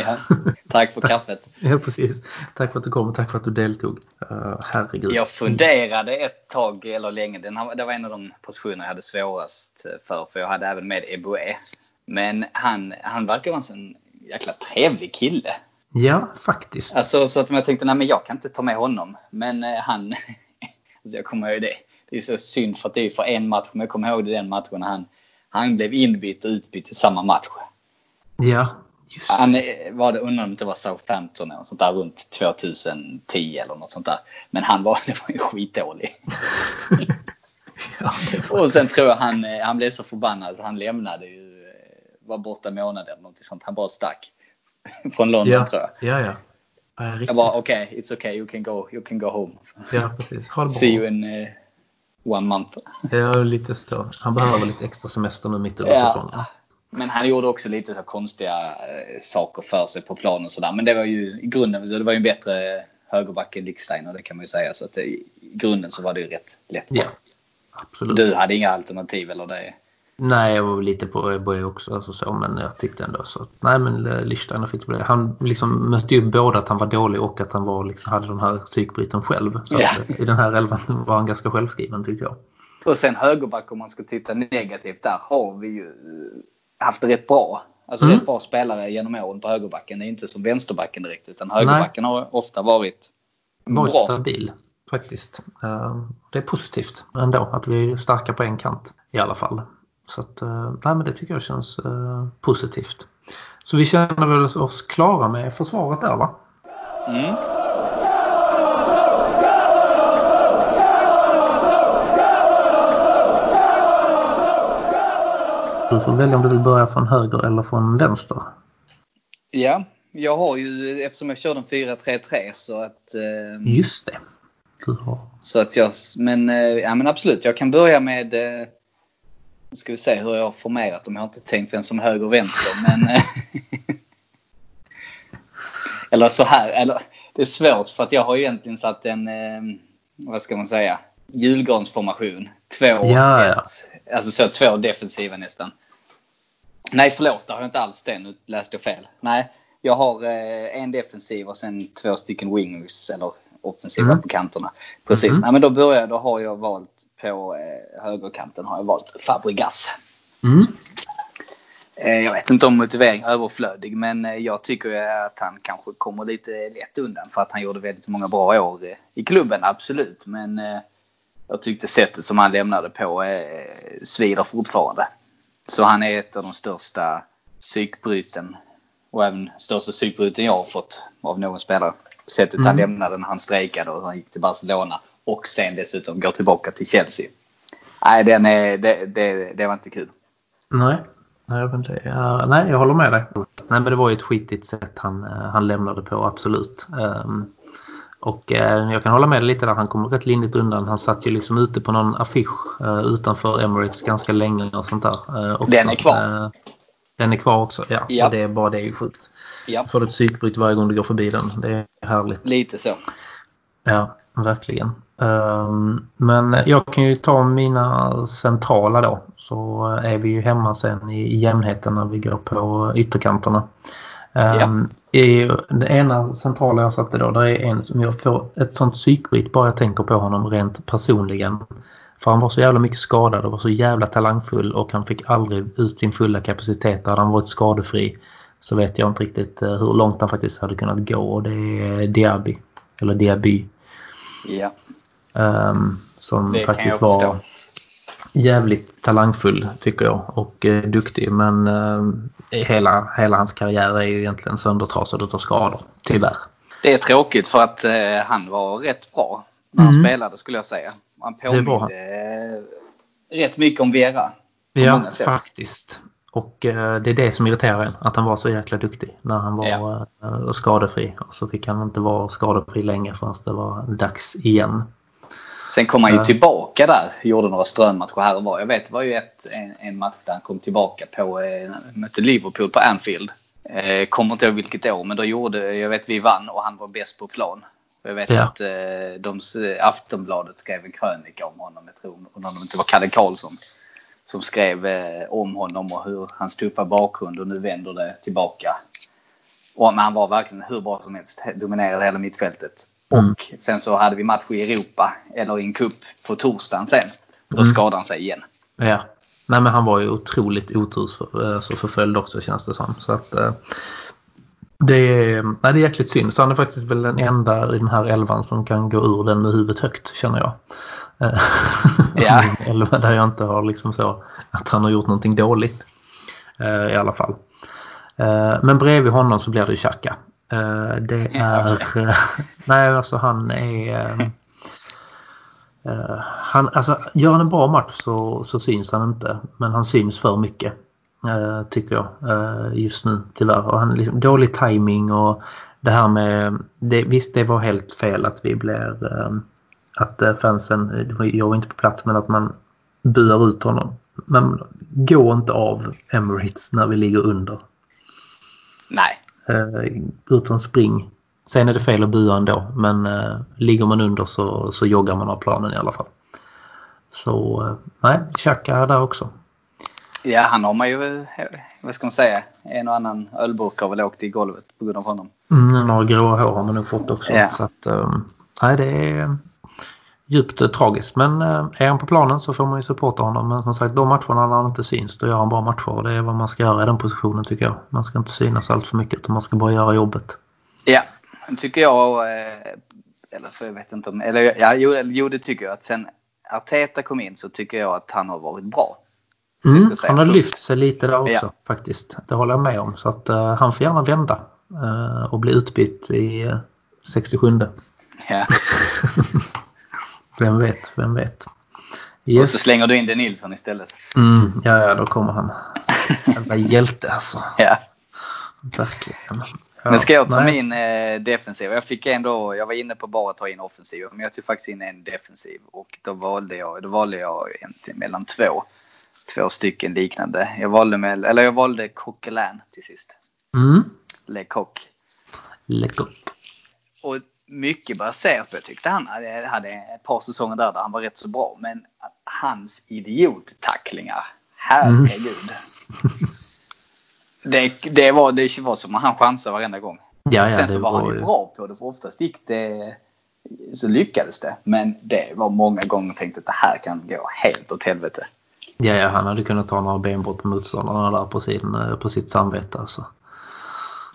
ja, tack för kaffet. ja, precis. Tack för att du kom och tack för att du deltog. Uh, herregud. Jag funderade ett tag, eller länge. Den, det var en av de positioner jag hade svårast för. För jag hade även med Eboe. Men han, han verkar vara en sån jäkla trevlig kille. Ja, faktiskt. Alltså så att jag tänkte, nej men jag kan inte ta med honom. Men eh, han, alltså jag kommer ihåg det. Det är så synd för att det är för en match. Men jag kommer ihåg det den matchen när han, han blev inbytt och utbytt i samma match. Ja, just Han var det, undrar om det inte var Southampton eller sånt där runt 2010 eller något sånt där. Men han var, det var ju skitdålig. ja, Och sen tror jag han, eh, han blev så förbannad så han lämnade ju, eh, var borta månader eller något sånt. Han bara stack. Från London ja, tror jag. ja, ja. ja. Jag bara okej, okay, it's okay, you can go, you can go home. Ja, precis. See you in uh, one month. Ja, lite så. Han behöver lite extra semester nu mitt under säsongen. Ja. Men han gjorde också lite så konstiga eh, saker för sig på planen och sådär. Men det var ju i grunden, så det var ju en bättre högerback än Licksteiner, det kan man ju säga. Så att det, i grunden så var det ju rätt lätt. Ja, absolut. Du hade inga alternativ eller det? Nej, jag var lite på Boye också. Alltså så, men jag tyckte ändå så. Nej, men Lichsteiner fick bli det. Han liksom mötte ju både att han var dålig och att han var, liksom, hade de här psykbryten själv. Så Ja. att, I den här elvan var han ganska självskriven tyckte jag. Och sen högerback om man ska titta negativt där har vi ju eh, haft rätt bra. Alltså Mm. rätt bra spelare genom åren på högerbacken. Det är inte som vänsterbacken direkt utan högerbacken har ofta varit Varit bra. stabil faktiskt. Eh, Det är positivt ändå att vi är starka på en kant i alla fall. Så att, eh, nej, men det tycker jag känns eh, positivt. Så vi känner väl oss klara med försvaret där va? Mm. Du får välja om du vill börja från höger eller från vänster. Ja, jag har ju eftersom jag körde en 4-3-3 så att... Eh, Just det. Du har... Så att jag, men, eh, ja, men absolut, jag kan börja med... eh, Nu ska vi se hur jag har formerat dem. Jag har inte tänkt vem som höger och vänster. Men, eh, eller så här. Eller, det är svårt för att jag har egentligen satt en, eh, vad ska man säga, julgransformation. Två, Ja, ja. ett. Alltså så två defensiva nästan. Nej förlåt, det har jag inte alls det. Nu läste jag fel. Nej, jag har eh, en defensiv och sen två stycken wingers eller offensiva Mm. på kanterna. Precis. Mhm. Nej, men då börjar jag, då har jag valt på eh, högerkanten har jag valt Fabregas. Mm. Eh, jag vet inte om motivering är överflödig men eh, jag tycker att han kanske kommer lite lätt undan för att han gjorde väldigt många bra år eh, i klubben, absolut. Men jag tyckte sättet som han lämnade på svider fortfarande. Så han är ett av de största psykbryten och även största psykbryten jag har fått av någon spelare. Sättet han Mm. lämnade när han strejkade och han gick till Barcelona och sen dessutom går tillbaka till Chelsea. Nej, den är, det, det, det var inte kul. Nej. Nej, men det är, nej, jag håller med dig. Nej, men det var ju ett skitigt sätt han, eh, han lämnade på, absolut. Ehm, och eh, jag kan hålla med dig lite där. Han kom rätt lindrigt undan. Han satt ju liksom ute på någon affisch eh, utanför Emirates ganska länge och sånt där. eh, också. Den är kvar. Den är kvar också, ja. Ja. Och det är bara det är ju sjukt. Ja, Får ett psykbryt varje gång du går förbi den. Det är härligt. lite så. Ja, verkligen. Ehm, men jag kan ju ta mina centrala då. Så är vi ju hemma sen i jämnheten när vi går på ytterkanterna. Ehm, I det ena centrala jag satte då, där är en som jag får ett sånt psykbryt bara jag tänker på honom rent personligen. För han var så jävla mycket skadad och var så jävla talangfull och han fick aldrig ut sin fulla kapacitet. Hade han varit skadefri så vet jag inte riktigt eh, hur långt han faktiskt hade kunnat gå och det är Diaby. Eller Diaby. Ja, ehm, som det faktiskt var förstå. jävligt talangfull tycker jag och eh, duktig men eh, hela, hela hans karriär är ju egentligen söndertrasad utav skador. Tyvärr. Det är tråkigt för att eh, han var rätt bra när han Mm. spelade skulle jag säga. Han påminde eh, rätt mycket om Vera. på Ja, faktiskt. Och eh, det är det som irriterar en. Att han var så jäkla duktig när han var Ja. eh, skadefri. Och så fick han inte vara skadefri länge förrän det var dags igen. Sen kom han ju Ja. tillbaka där. Gjorde några strömmatcher här och var. Jag vet det var ju ett, en, en match där han kom tillbaka på, eh, mötte Liverpool på Anfield. Eh, kommer inte ihåg vilket år men då gjorde, jag vet vi vann och han var bäst på plan. Jag vet Ja. att eh, de, Aftonbladet skrev en krönika om honom. Jag tror om det inte var Kalle Karlsson. Som skrev eh, om honom och hur hans tuffa bakgrund och nu vänder det tillbaka. Och, han var verkligen hur bra som helst. Dominerade hela mittfältet. Mm. Och sen så hade vi match i Europa, eller i en cup på torsdagen sen. Då Mm. skadade han sig igen. Ja. Nej men han var ju otroligt otursförföljd också känns det som. Så att, eh, Det är, nej, det är jäkligt synd. Så han är faktiskt väl den enda i den här elvan som kan gå ur den med huvudet högt känner jag. Eh, Ja. Elva där jag inte har liksom så att han har gjort någonting dåligt. eh, I alla fall. Eh, Men bredvid honom så blir det Xhaka. Det är... Nej alltså han är... eh, eh, Han, alltså, gör han en bra match så, så syns han inte. Men han syns för mycket. Tycker jag. Just nu tyvärr. Och han liksom, dålig timing och det här med... Det, visst det var helt fel att vi blir... eh, Att eh, fansen, var- jag var inte på plats men att man buar ut honom. Men gå inte av Emirates när vi ligger under. Nej, Eh, utan spring. Sen är det fel att bua ändå men eh, ligger man under så, så joggar man av planen i alla fall. Så eh, nej, Xhaka är där också. ja han har man ju, eh, vad ska man säga, en och annan ölburk har väl åkt i golvet på grund av honom. Mm, några gråa hår har man nog fått också. Ja. Så att, eh, nej, det är djupt tragiskt. Men eh, är han på planen så får man ju supporta honom. Men som sagt, de matcherna när han inte syns, då gör han bra matcher. Och det är vad man ska göra i den positionen tycker jag. Man ska inte synas allt för mycket utan man ska bara göra jobbet. Ja, tycker jag, eh, eller för jag vet inte om, eller ja, jo, jo det tycker jag att sen Arteta kom in så tycker jag att han har varit bra. Mm, han har lyft sig lite där också Ja. faktiskt. Det håller jag med om. Så att eh, han får gärna vända eh, och bli utbytt i uh, 67. Ja. Vem vet, vem vet. Och Yes. så slänger du in det Nilsson istället. Mm, ja, ja, då kommer han. Jävla hjälte alltså. Ja. Verkligen. Ja, Men ska jag ta nej. min eh, defensiv? Jag fick ändå, jag var inne på bara att ta in offensiv, men jag tog faktiskt in en defensiv och då valde jag, då valde jag egentligen mellan två, två stycken liknande. Jag valde med, eller jag valde Coquelin till sist. Mm. Le Coq. Läcker. Och mycket baserat på, jag tyckte han hade, hade ett par säsonger där, där han var rätt så bra, men hans idiottacklingar, herregud. Det, det, var, det var som att han chansade varenda gång. Ja, ja, Sen så var han var ju ju... bra på det för oftast gick det så lyckades det. Men det var många gånger jag tänkte att det här kan gå helt åt helvete. Ja, ja, han hade kunnat ta några benbrott på motståndarna där på, sin, eh, på sitt samvete. Alltså.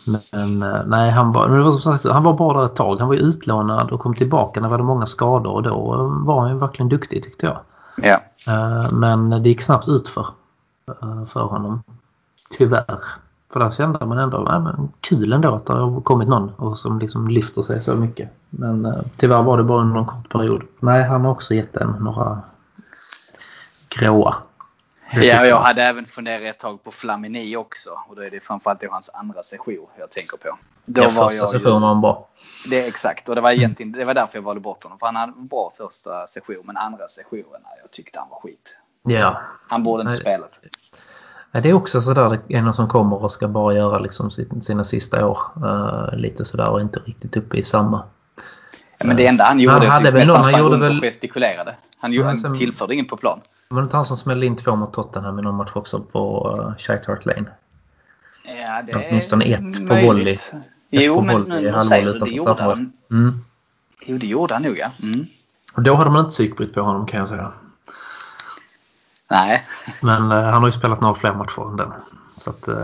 Men eh, nej, han var, sagt, han var bra där ett tag. Han var utlånad och kom tillbaka när det var många skador och då eh, var han ju verkligen duktig tyckte jag. Ja. Eh, Men det gick snabbt ut för, för honom. Tyvärr. För där kände man ändå, ja, men kul ändå att det har kommit någon och som liksom lyfter sig så mycket. Men tyvärr var det bara under en kort period. Nej, han har också gett en några gråa. Det ja, jag hade även funderat ett tag på Flamini också. Och då är det framförallt då hans andra session jag tänker på. Då ja, var första sessionen var han bra. Det är exakt. Och det var egentligen det var därför jag valde bort honom. För han hade en bra första session. Men andra sessionen, jag tyckte han var skit. Ja. Han borde inte Nej. spelat. Ja, Det är också sådär, det är någon som kommer och ska bara göra liksom sin- sina sista år. eh, lite sådär och inte riktigt uppe i samma. Ja, men det enda han gjorde, Han hade tyckte väl någon- han gjorde väl- och gestikulerade. Han, gjorde, han sen- tillförde ingen på plan. Var det inte han som smällde in två mot Tottenham i någon match också på uh, Shite Hart Lane? Ja, det är Åtminstone ett på möjligt. volley. Ett Jo, på men volley nu säger du det gjorde han. Mm. Jo, det gjorde han nog ja. Mm. Och då hade man inte psykbryt på honom kan jag säga. Nej, Men eh, han har ju spelat några fler matcher än den. Så att eh,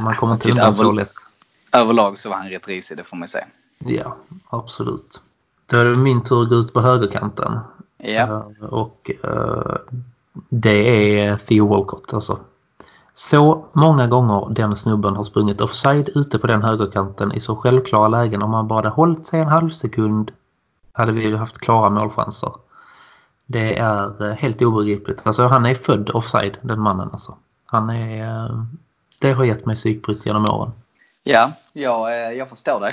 man kommer inte Titta, undan så lätt. överlag så var han rätt risig, det får man säga. Ja, absolut. Då är det min tur att gå ut på högerkanten. Ja, Eh, och eh, det är Theo Walcott alltså. Så många gånger den snubben har sprungit offside ute på den högerkanten i så självklara lägen. Om man bara hade hållit sig en halv sekund hade vi haft klara målchanser. Det är eh, helt obegripligt. Alltså han är född offside den mannen alltså. Han är... Det har gett mig psykbryt genom åren. ja jag, jag förstår dig.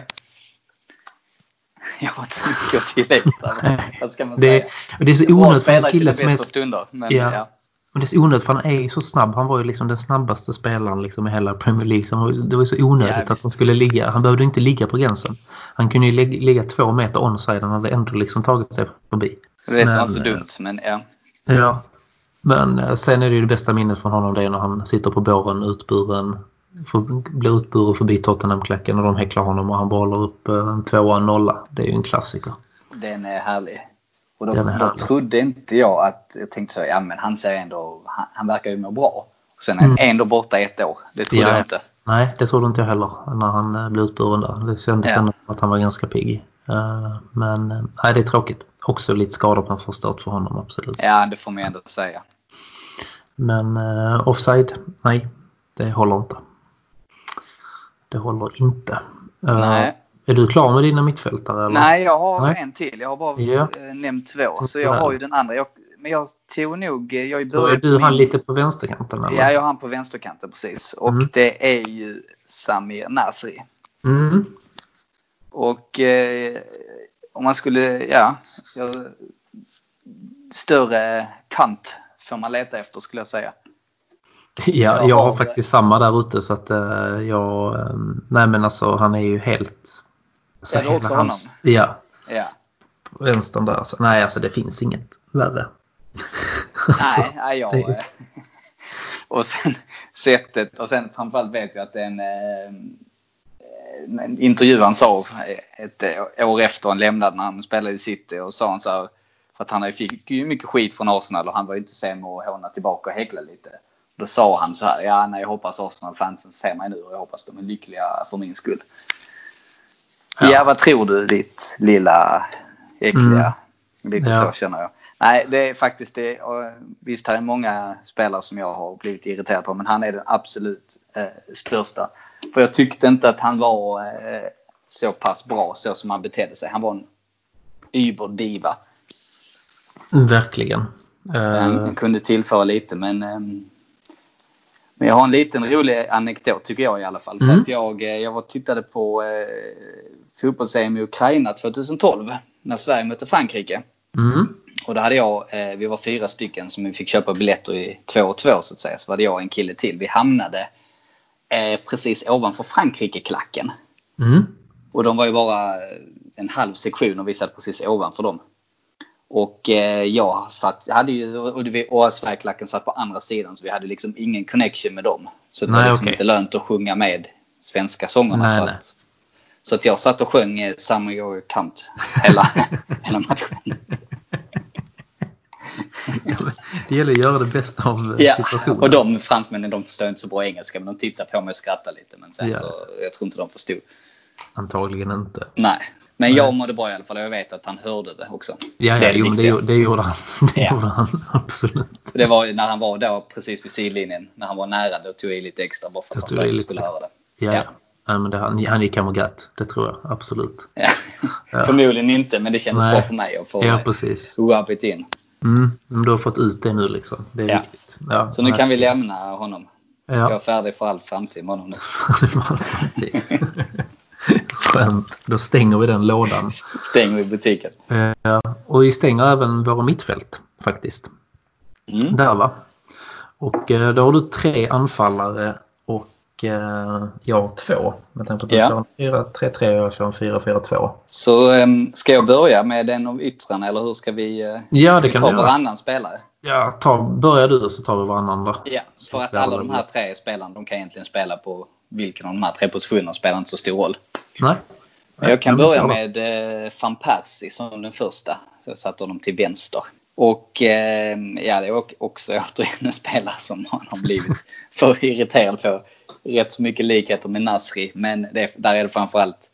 Jag har inte så mycket att tillägga. Vad ska man Det, säga? det är så onödigt för en kille som är stunder. Men, Ja. ja. Men det är så onödigt för han är ju så snabb. Han var ju liksom den snabbaste spelaren liksom i hela Premier League. Så det var ju så onödigt Ja, att han skulle ligga. Han behövde inte ligga på gränsen. Han kunde ju lig- ligga två meter onside. Han hade ändå liksom tagit sig förbi. Det är Men, så eh, dumt. Men ja. Ja. Men eh, sen är det ju det bästa minnet från honom det är när han sitter på båren utburen. För, blir utburen förbi Tottenham-klacken och de häcklar honom och han bollar upp eh, en tvåa, en nolla. Det är ju en klassiker. Den är härlig. Och då, Den är då härlig. trodde inte jag att, jag tänkte så, ja men han säger ändå, han, han verkar ju må bra. Och sen är Mm. ändå borta ett år. Det trodde Ja. jag inte. Nej, det trodde inte jag heller när han eh, blev utburen där. Det kändes Ja. ändå att han var ganska pigg. Eh, Men nej, det är tråkigt. Också lite skador på en förstört för honom, absolut. Ja, det får man ju ändå säga. Men offside, nej, det håller inte. Det håller inte. Eh, Nej. Är du klar med dina mittfältare? Eller? Nej, jag har Nej. en till. Jag har bara eh, nämnt två. Så jag har ju den andra. Jag, men jag tog nog... eh, Jag Så är du min- han lite på vänsterkanten eller? Ja, jag har han på vänsterkanten precis. Och Mm. det är ju Samir Nasri. Mm. Och eh, om man skulle, ja, ja, större kant får man leta efter skulle jag säga. Ja, Jag har faktiskt samma där ute så att eh, jag... eh, nej men alltså han är ju helt... Så Är det också honom? Ja, Ja. vänstern där. Så, nej alltså det finns inget värre. Alltså, Nej, nej jag... det- eh, Och sen sättet och sen framförallt vet jag att det är en, eh, en intervju han sa ett år efter han lämnade när han spelade i City och sa han så här för att han fick ju mycket skit från Arsenal och han var ju inte sen med att håna tillbaka och häckla lite. Då sa han så här, ja nej jag hoppas Arsenal-fansen ser mig nu och jag hoppas de är lyckliga för min skull. Ja, Ja. vad tror du ditt lilla äckliga? Lite Ja. så känner jag. Nej, det är faktiskt det. Visst, här är många spelare som jag har blivit irriterad på, men han är den absolut eh, största. För jag tyckte inte att han var eh, så pass bra så som han betedde sig. Han var en überdiva. Verkligen. Eh, Han kunde tillföra lite, men ehm, men jag har en liten rolig anekdot tycker jag i alla fall. För Mm. att jag, eh, jag var tittade på eh, fotbolls-EM i Ukraina 2012 när Sverige mötte Frankrike. mm. Och då hade jag, eh, vi var fyra stycken som vi fick köpa biljetter i två och två så att säga. Så var det jag och en kille till. Vi hamnade eh, precis ovanför Frankrike-klacken. Mm. Och de var ju bara en halv sektion och vi satt precis ovanför dem. Och eh, jag satt, hade ju, och Sverigeklacken satt på andra sidan så vi hade liksom ingen connection med dem. Så det var Nej, liksom okej. inte lönt att sjunga med svenska sångerna. Nej, för nej. att, så att jag satt och sjöng eh, Summer Your Cunt hela, hela matchen. Det gäller att göra det bästa av Ja, situationen. och de fransmännen de förstår inte så bra engelska men de tittar på mig och skrattar lite. Men sen Ja. så, jag tror inte de förstod. Antagligen inte. Nej. Men Nej. jag mådde bra i alla fall och jag vet att han hörde det också. Ja, Det ja det jo, men det, det gjorde han. Det Ja. gjorde han absolut. Det var när han var då precis vid sidlinjen. När han var nära då tog jag i lite extra bara för att han lite skulle höra det. Ja, Ja. ja. Men det, han, han gick hem och grät. Det tror jag absolut. Ja. Ja. Förmodligen inte men det kändes Nej. bra för mig att få Ja, ja. precis. rub it in. Mm, du har fått ut det nu liksom. Det är Ja. viktigt. Ja, Så nu kan vi lämna honom. Jag är Ja, färdig för all framtid med honom nu. Skönt. Då stänger vi den lådan. Stänger vi butiken. Ja, och vi stänger även våra mittfält faktiskt. Mm. Där va. Och eh, då har du tre anfallare och eh, jag har två. Med tanke på att du Ja. kör en 4-3-3 och jag kör en 4-4-2. Så um, ska jag börja med en av yttrarna eller hur ska vi, uh, Ja, ska det vi kan ta göra. varannan spelare? Ja, ta, börjar du så tar vi varannan då. Ja, för att alla de här tre spelarna de kan egentligen spela på vilken av de här tre positionerna spelar inte så stor roll. Nej. Jag kan börja med eh, van Persie som den första. Så jag satte honom till vänster. Och eh, ja, det är också återigen en spelare som han har blivit för irriterad på. Rätt så mycket likheter med Nasri, men det, där är det framförallt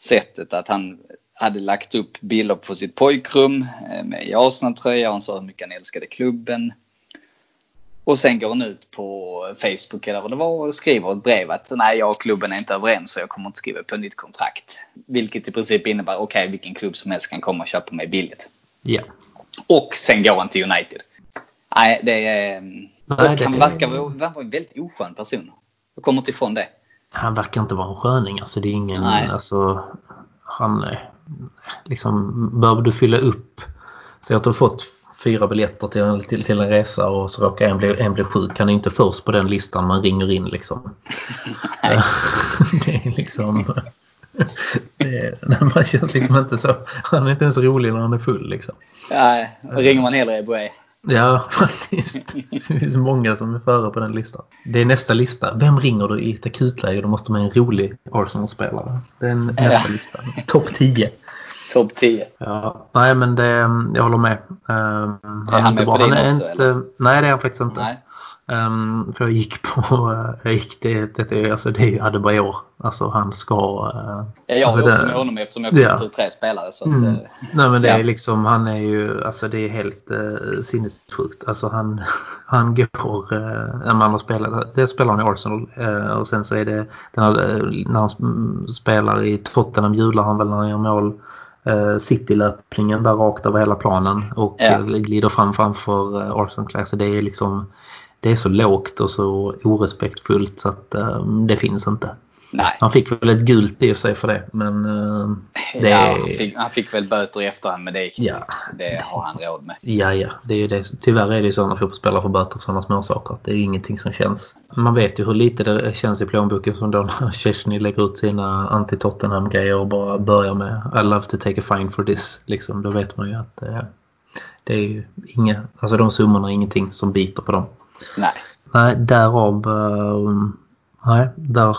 sättet att han hade lagt upp bilder på sitt pojkrum eh, med i Arsenal-tröja han sa hur mycket han älskade klubben. Och sen går han ut på Facebook eller vad det var och skriver ett brev att nej, jag och klubben är inte överens så jag kommer inte skriva på nytt kontrakt. Vilket i princip innebär okej, vilken klubb som helst kan komma och köpa mig billigt. Ja. Och sen går han till United. Nej, det är... Nej, och det han verkar vara en väldigt oskön person. Jag kommer inte ifrån det. Han verkar inte vara en sköning. Alltså det är ingen, Nej. alltså han eh, liksom behöver du fylla upp. Så att du har fått fyra biljetter till en, till, till en resa och så råkar en bli, en bli sjuk. Han är inte först på den listan man ringer in liksom. det är liksom... Det är, nej, man känns liksom inte så. Han är inte ens rolig när han är full liksom. Nej, då ringer man hellre Eboué. Ja, faktiskt. Det finns många som är före på den listan. Det är nästa lista. Vem ringer du i ett akutläge? Då måste man ha en rolig Arsenal-spelare. Det är nästa Ja. lista. Topp 10. Topp 10. Ja, nej men det, jag håller med. Um, han han med på din är också, inte, Nej, det är han faktiskt inte. Nej. Um, för jag gick på, uh, jag gick det, det, alltså det är ju Adebayor. Alltså han ska... Uh, ja, jag alltså har också med honom eftersom jag kommer ja. tre spelare. Så att, Mm. uh, Nej men det är Ja. liksom, han är ju, alltså det är helt uh, sinnessjukt. Alltså han, han går, uh, när man har spelat, det spelar han i Arsenal eh, och sen så är det, den här, eh, när han sp- spelar i Tottenham hjular han väl när han gör mål. Uh, City-löpningen där rakt över hela planen och Ja. eh, glider fram framför uh, Arsenal. Så det är liksom, det är så lågt och så orespektfullt så att eh, det finns inte. Nej. Han fick väl ett gult i sig för det men eh, det Ja, han, fick, han fick väl böter i efterhand men det, Ja. det har han råd med. Ja, ja. Det är ju det. Tyvärr är det ju så när fotbollsspelare får böter för sådana småsaker. Det är ingenting som känns. Man vet ju hur lite det känns i plånboken som då när Chesney lägger ut sina anti-Tottenham-grejer och bara börjar med I love to take a fine for this. Liksom, då vet man ju att eh, det är ju inga, alltså de summorna är ingenting som biter på dem. Nej. Nej, därav, eh, nej, där,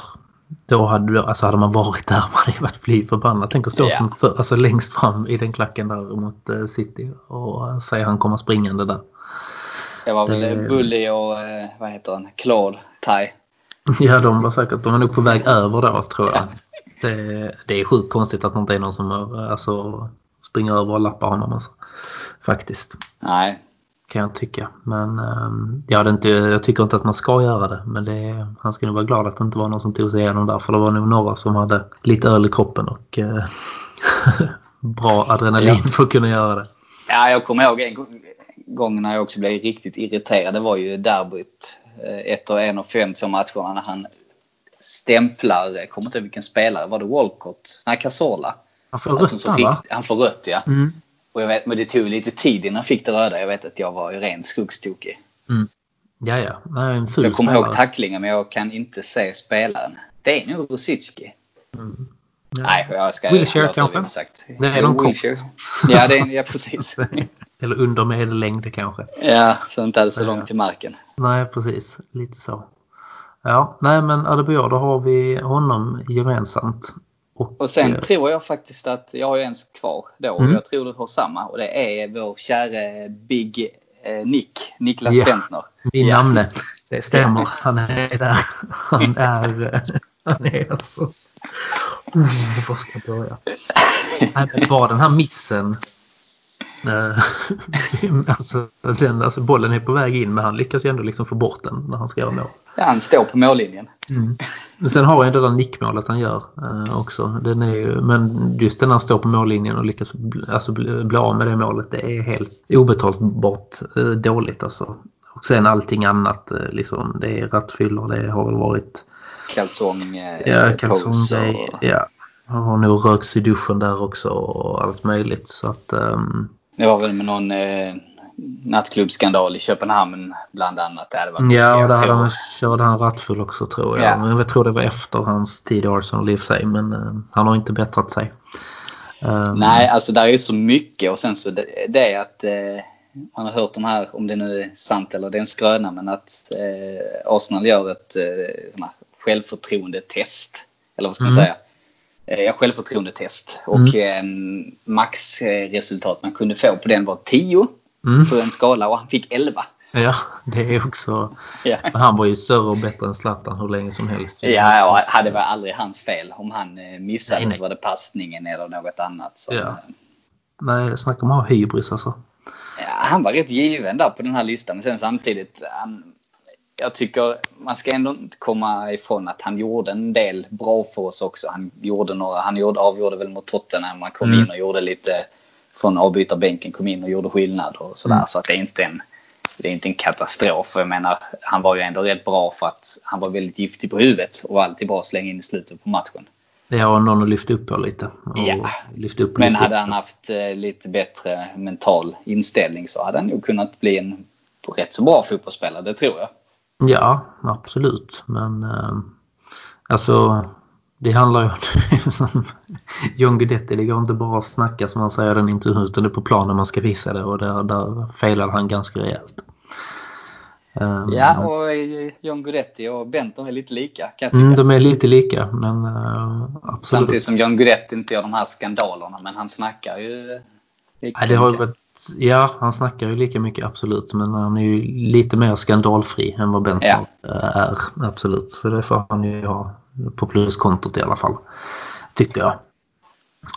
då hade, alltså hade man varit där man hade varit bli förbannad. Tänk att stå Ja. som för, alltså längst fram i den klacken där mot eh, City och uh, säga han kommer springande där. Det var väl Eh. Bully och eh, vad heter han? Claude Ty. Ja, de var säkert, de var nog på väg över då tror jag. Ja. Det, det är sjukt konstigt att det inte är någon som eh, alltså, springer över och lappar honom alltså. Faktiskt. Nej. Kan jag tycka. Men ehm, jag, hade inte, jag tycker inte att man ska göra det. Men det, han skulle nog vara glad att det inte var någon som tog sig igenom där. För det var nog några som hade lite öl i kroppen och eh, bra adrenalin Ja. för att kunna göra det. Ja, jag kommer ihåg en gång- när jag också blev riktigt irriterad. Det var ju derbyt. eh, Ett och en och fem, två matcherna när han stämplar, jag kommer inte ihåg vilken spelare, var det Walcott? Nej, Casola. Han får Alltså, rött som där, va? han får rött ja. Mm. Och jag vet, men det tog lite tid innan han fick det röda. Jag vet att jag var ju rent skuggstokig. Ja, ja. Nej, en ful Jag kommer spelare. ihåg tacklingen men jag kan inte se spelaren. Det är nog Rosicki. Ja. Nej, jag ska Wilshere låta kanske? sagt. Det är någon kort. Wilshere. Ja, det är, ja, precis. Eller under medellängd kanske. Ja, så inte alls så Ja. långt till marken. Nej, precis. Lite så. Ja, nej men Adebayor, då har vi honom gemensamt. Och, Och sen eh, tror jag faktiskt att jag har ju en kvar då. Mm. Jag tror du har samma. Och det är vår käre Big eh, Nick. Niklas Ja. Bentner. Min Ja. namne. Det stämmer. Han är där. Han är... eh, Han är alltså... Oh, var ska jag börja? Var den här missen... alltså, den, alltså bollen är på väg in men han lyckas ju ändå liksom få bort den när han ska göra mål. Han står på mållinjen. Men sen har jag det där nickmålet han gör eh, också. Den är ju, men just den han står på mållinjen och lyckas alltså, bli, bli av med det målet. Det är helt obetalbart eh, dåligt alltså. Och sen allting annat. Eh, liksom, det är rattfyllor. Det har väl varit Kalsong, eh, ja, pose kalsonggrej. och- Ja. Han har nog rökt i duschen där också och allt möjligt. Så att, ehm, Det var väl med någon nattklubbskandal i Köpenhamn bland annat. Det mycket, ja, där hade han, körde han rattfull också tror jag. Ja. Men jag tror det var efter hans tid i Arsenal i och för sig. Men eh, han har inte bättrat sig. Ehm, Nej, alltså där är ju så mycket och sen så det, det är att eh, man har hört de här, om det nu är sant eller det är en skröna, men att eh, Arsenal gör ett eh, självförtroendetest. Eller vad ska man Mm. säga? Eh, självförtroendetest. Och eh, maxresultat man kunde få på den var 10 Mm. på en skala och han fick 11. Ja, det är också... Ja. Men han var ju större och bättre än Zlatan hur länge som helst. Ja, och hade väl aldrig hans fel. Om han eh, missade Nej, nej. så var det passningen eller något annat. Så, Ja. Nej, snacka om att ha hybris alltså. Ja, han var rätt given där på den här listan. Men sen samtidigt, han, jag tycker man ska ändå inte komma ifrån att han gjorde en del bra för oss också. Han gjorde några, han gjorde, avgjorde väl mot Tottenham. Han kom Mm. in och gjorde lite från avbytarbänken, kom in och gjorde skillnad och sådär. Mm. Så att det är inte en det är inte en katastrof. Jag menar, han var ju ändå rätt bra för att han var väldigt giftig på huvudet och alltid bra att slänga in i slutet på matchen. Det har någon att lyfta upp på lite. Och Ja. lyfta upp och Men hade han haft eh, lite bättre mental inställning så hade han nog kunnat bli en rätt så bra fotbollsspelare, det tror jag. Ja, absolut. Men eh, alltså det handlar ju om John Guidetti. Det går inte bara att snacka som man säger i den intervjun utan det är på planen man ska visa det och där, där failade han ganska rejält. Eh, Ja, och John Guidetti och Benton är lite lika kan jag tycka. mm, de är lite lika men eh, absolut. Samtidigt som John Guidetti inte gör de här skandalerna, men han snackar ju... Nej, det har ju varit Ja, han snackar ju lika mycket absolut men han är ju lite mer skandalfri än vad Bentner Ja. eh, är. Absolut. Så det får han ju ha på pluskontot i alla fall. Tycker jag.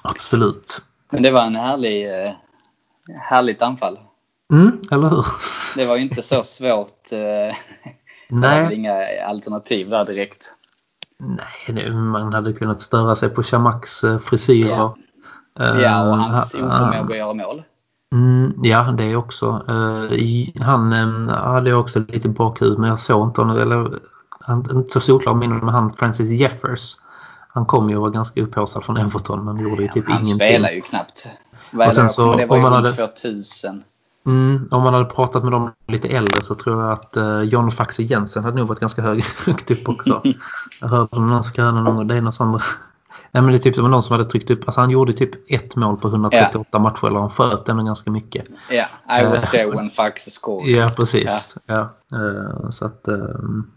Absolut. Men det var en härlig, eh, härligt anfall. Mm, eller hur? Det var ju inte så svårt. eh, Nej, inga alternativ där direkt. nej man hade kunnat störa sig på Chamaks frisyrer. Ja. Ja, och hans ha- oförmåga att göra mål. Mm, ja, det också. Eh, i- han eh, hade jag också lite bakhuvud men jag såg inte honom. Eller, han, inte så solklar minne med han Francis Jeffers. Han kom ju och var ganska upphaussad från Everton men gjorde ju typ Han ingenting. spelar ju knappt. Vad är Och sen så, Men det var om ju man runt hade- 2000. Mm, om man hade pratat med dem lite äldre så tror jag att uh, John Faxe Jensen hade nog varit ganska hög, högt upp också. Jag hörde någon skröna någon gång. Det är någon sån... Nej men det är typ det var någon som hade tryckt upp, alltså han gjorde typ ett mål på 138 matcher eller han sköt ändå ganska mycket. Ja, I was there when Faxe scored. Ja, precis. Ja. Eh, så att, eh,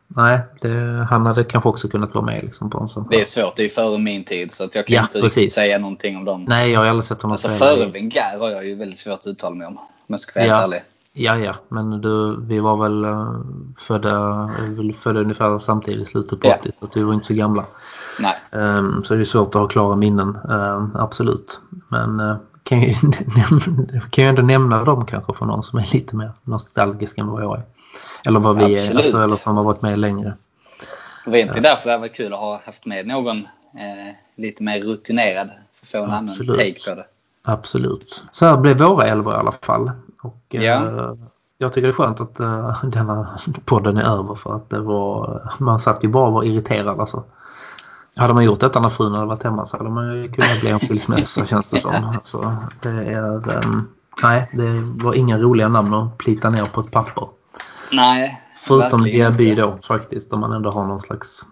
nej, det, han hade kanske också kunnat vara med liksom, på en sån. Det är svårt, det är före min tid så att jag kan Ja, inte precis. säga någonting om dem. Nej, jag har aldrig sett honom Alltså spela före Wenger har jag ju väldigt svårt att uttala mig om. Om jag ska vara helt Ja. ärlig. Ja, ja, men du, vi var väl uh, födda, födda ungefär samtidigt i slutet på Ja. 80 så vi var inte så gamla. Nej. Ehm, så det är svårt att ha klara minnen, ehm, absolut. Men uh, kan, näm- kan ju ändå nämna dem kanske för någon som är lite mer nostalgisk än vad jag är. Eller vad vi är, Absolut. alltså, eller som har varit med längre. Det var egentligen därför det hade varit kul att ha haft med någon eh, lite mer rutinerad. För att få en Absolut. annan take på det. Absolut. Så här blev våra elvor i alla fall. Och, Ja. eh, jag tycker det är skönt att uh, denna podden är över för att det var, man satt ju bara och var irriterad alltså. Hade man gjort detta när frun hade varit hemma så hade man ju kunnat bli en skilsmässa känns det som. Alltså, det, är, ehm, nej, det var inga roliga namn att plita ner på ett papper. Nej. Förutom Diaby då faktiskt om man ändå har någon slags,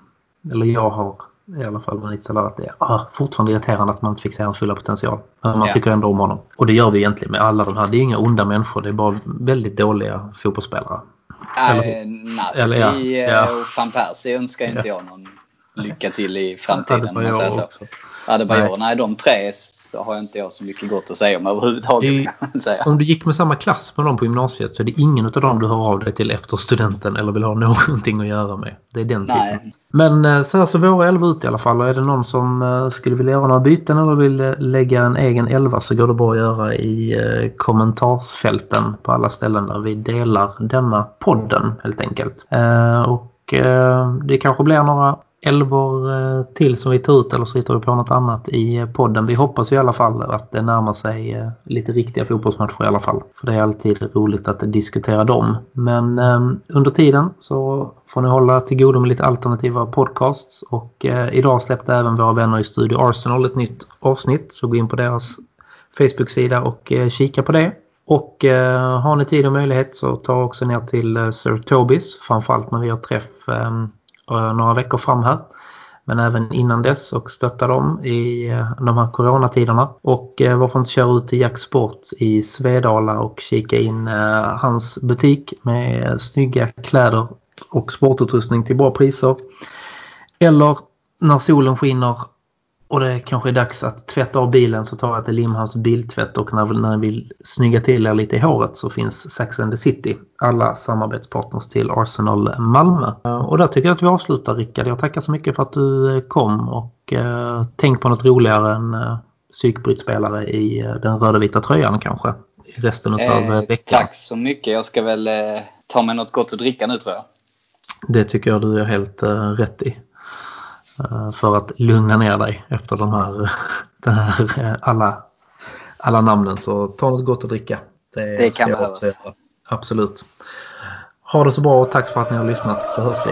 eller jag har i alla fall med Itzala att det är ah, fortfarande irriterande att man inte fick se hans fulla potential. Men man Ja. tycker ändå om honom. Och det gör vi egentligen med alla de här. Det är inga onda människor, det är bara väldigt dåliga fotbollsspelare. Nej, Nasri ja, ja. och van Persie önskar inte jag någon lycka till i framtiden. Adebayor så. också. Adebayor, Nej. nej de tre så har inte jag så mycket gott att säga om överhuvudtaget. Är-. Om du gick med samma klass med dem på gymnasiet så är det ingen av dem du hör av dig till efter studenten eller vill ha någonting att göra med. Det är den typen. Nej. Men eh, så här så våra elva ut i alla fall. Och är det någon som eh, skulle vilja göra några byten eller vill eh, lägga en egen elva så går det bra att göra i kommentarsfälten på alla ställen där vi delar denna podden helt enkelt. Och det kanske blir några elvor eh, till som vi tar ut eller så hittar vi på något annat i eh, podden. Vi hoppas i alla fall att det närmar sig eh, lite riktiga fotbollsmatcher i alla fall. För det är alltid roligt att diskutera dem. Men ehm, under tiden så får ni hålla till godo med lite alternativa podcasts. Och idag släppte även våra vänner i Studio Arsenal ett nytt avsnitt. Så gå in på deras Facebook-sida och kika på det. Och eh, har ni tid och möjlighet så ta också ner till eh, Sir Tobis. Framförallt när vi har träff ehm, Eh, några veckor fram här. Men även innan dess och stötta dem i eh, de här coronatiderna. Och eh, varför inte köra ut till Jack Sport i Svedala och kika in hans butik med snygga kläder och sportutrustning till bra priser. Eller när solen skiner och det kanske är dags att tvätta av bilen så tar jag till Limhamns biltvätt och när, när jag vill snygga till er lite i håret så finns Sax and the City. Alla samarbetspartners till Arsenal Malmö. Eh, Och där tycker jag att vi avslutar Rickard. Jag tackar så mycket för att du eh, kom och eh, tänk på något roligare än eh, psykbrytspelare i eh, den röda vita tröjan kanske. I resten av Eh, eh, veckan. tack så mycket. Jag ska väl eh, ta mig något gott att dricka nu tror jag. Det tycker jag du är helt rätt i. Eh, för att lugna ner dig efter de här, den här eh, alla, alla namnen. Så ta något gott att dricka. Det kan ska jag behövas. Absolut. Ha det så bra och tack för att ni har lyssnat så hörs vi.